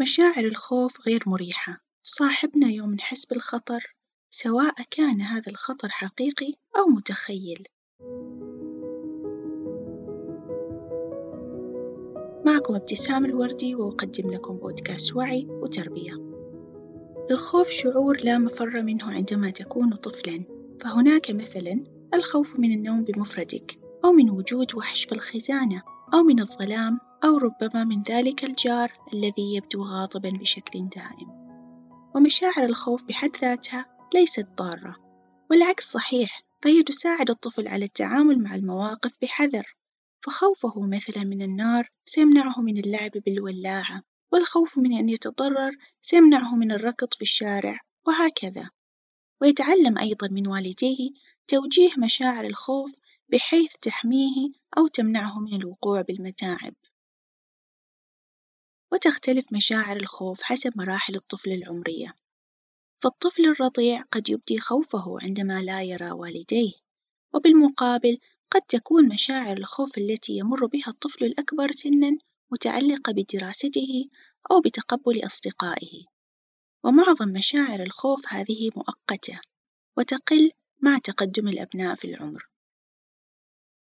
مشاعر الخوف غير مريحة تصاحبنا يوم نحس بالخطر سواء كان هذا الخطر حقيقي أو متخيل، معكم ابتسام الوردي وأقدم لكم بودكاست وعي وتربية. الخوف شعور لا مفر منه عندما تكون طفلًا، فهناك مثلًا الخوف من النوم بمفردك، أو من وجود وحش في الخزانة، أو من الظلام، أو ربما من ذلك الجار الذي يبدو غاضبًا بشكل دائم. ومشاعر الخوف بحد ذاتها ليست ضارة، والعكس صحيح، فهي تساعد الطفل على التعامل مع المواقف بحذر، فخوفه مثلًا من النار سيمنعه من اللعب بالولاعة، والخوف من أن يتضرر سيمنعه من الركض في الشارع وهكذا، ويتعلم أيضًا من والديه توجيه مشاعر الخوف بحيث تحميه أو تمنعه من الوقوع بالمتاعب. وتختلف مشاعر الخوف حسب مراحل الطفل العمرية، فالطفل الرضيع قد يبدي خوفه عندما لا يرى والديه، وبالمقابل قد تكون مشاعر الخوف التي يمر بها الطفل الأكبر سنًا متعلقة بدراسته أو بتقبل أصدقائه، ومعظم مشاعر الخوف هذه مؤقتة وتقل مع تقدم الأبناء في العمر.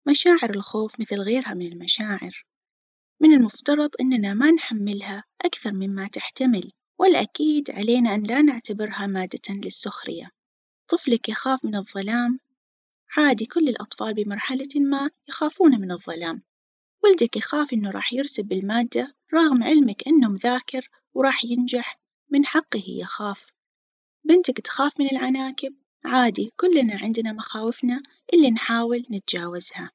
مشاعر الخوف مثل غيرها من المشاعر من المفترض إننا ما نحملها أكثر مما تحتمل، والأكيد علينا أن لا نعتبرها مادة للسخرية، طفلك يخاف من الظلام؟ عادي كل الأطفال بمرحلة ما يخافون من الظلام، ولدك يخاف إنه راح يرسب بالمادة رغم علمك إنه مذاكر وراح ينجح من حقه يخاف، بنتك تخاف من العناكب؟ عادي كلنا عندنا مخاوفنا اللي نحاول نتجاوزها،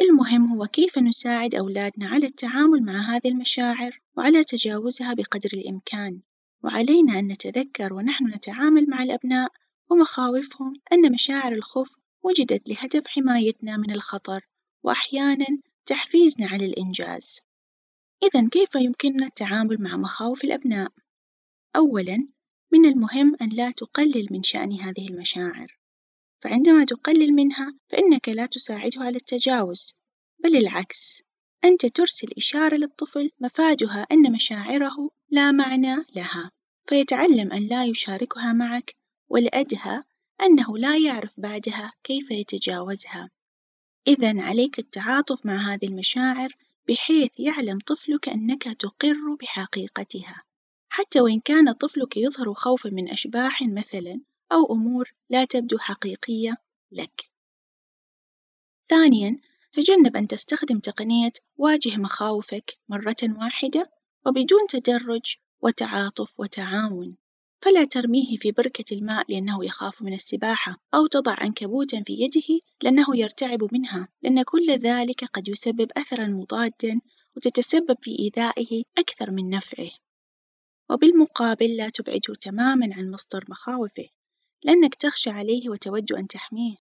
المهم هو كيف نساعد أولادنا على التعامل مع هذه المشاعر وعلى تجاوزها بقدر الإمكان، وعلينا أن نتذكر ونحن نتعامل مع الأبناء ومخاوفهم أن مشاعر الخوف وجدت لهدف حمايتنا من الخطر وأحيانًا تحفيزنا على الإنجاز، إذا كيف يمكننا التعامل مع مخاوف الأبناء؟ أولًا من المهم أن لا تقلل من شأن هذه المشاعر، فعندما تقلل منها فإنك لا تساعده على التجاوز، بل العكس أنت ترسل إشارة للطفل مفادها أن مشاعره لا معنى لها، فيتعلم أن لا يشاركها معك والأدهى أنه لا يعرف بعدها كيف يتجاوزها، إذا عليك التعاطف مع هذه المشاعر بحيث يعلم طفلك أنك تقر بحقيقتها، حتى وإن كان طفلك يظهر خوفًا من أشباح مثلًا أو أمور لا تبدو حقيقية لك. ثانيًا تجنب أن تستخدم تقنية واجه مخاوفك مرة واحدة وبدون تدرج وتعاطف وتعاون، فلا ترميه في بركة الماء لأنه يخاف من السباحة، أو تضع عنكبوتًا في يده لأنه يرتعب منها، لأن كل ذلك قد يسبب أثرًا مضادًا وتتسبب في إيذائه أكثر من نفعه، وبالمقابل لا تبعده تمامًا عن مصدر مخاوفه، لأنك تخشى عليه وتود أن تحميه،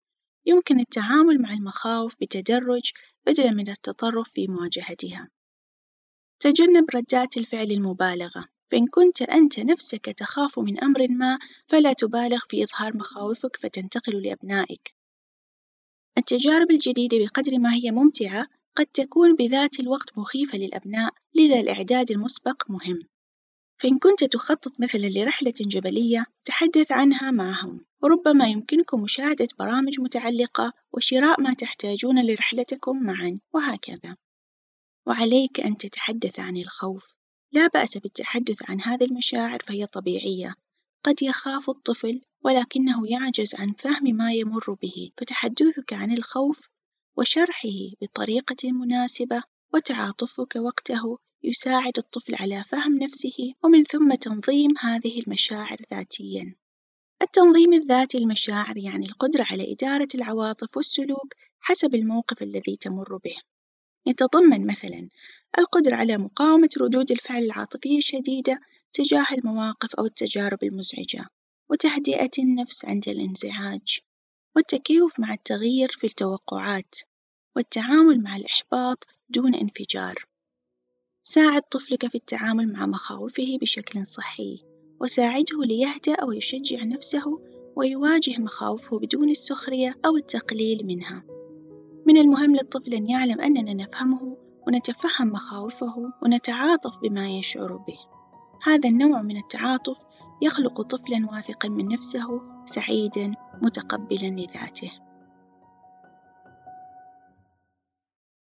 يمكن التعامل مع المخاوف بتدرج بدلًا من التطرف في مواجهتها. تجنب ردات الفعل المبالغة، فإن كنت أنت نفسك تخاف من أمر ما فلا تبالغ في إظهار مخاوفك فتنتقل لأبنائك. التجارب الجديدة بقدر ما هي ممتعة قد تكون بذات الوقت مخيفة للأبناء، لذا الإعداد المسبق مهم. فإن كنت تخطط مثلًا لرحلة جبلية تحدث عنها معهم، وربما يمكنكم مشاهدة برامج متعلقة وشراء ما تحتاجون لرحلتكم معًا وهكذا، وعليك أن تتحدث عن الخوف، لا بأس بالتحدث عن هذه المشاعر فهي طبيعية، قد يخاف الطفل ولكنه يعجز عن فهم ما يمر به، فتحدثك عن الخوف وشرحه بطريقة مناسبة وتعاطفك وقته يساعد الطفل على فهم نفسه ومن ثم تنظيم هذه المشاعر ذاتيًا. التنظيم الذاتي للمشاعر يعني القدرة على إدارة العواطف والسلوك حسب الموقف الذي تمر به، يتضمن مثلًا القدرة على مقاومة ردود الفعل العاطفية الشديدة تجاه المواقف أو التجارب المزعجة، وتهدئة النفس عند الانزعاج، والتكيف مع التغيير في التوقعات، والتعامل مع الإحباط دون انفجار. ساعد طفلك في التعامل مع مخاوفه بشكل صحي، وساعده ليهدأ ويشجع نفسه ويواجه مخاوفه بدون السخرية أو التقليل منها. من المهم للطفل أن يعلم أننا نفهمه ونتفهم مخاوفه ونتعاطف بما يشعر به، هذا النوع من التعاطف يخلق طفلًا واثقًا من نفسه سعيدًا متقبلًا لذاته.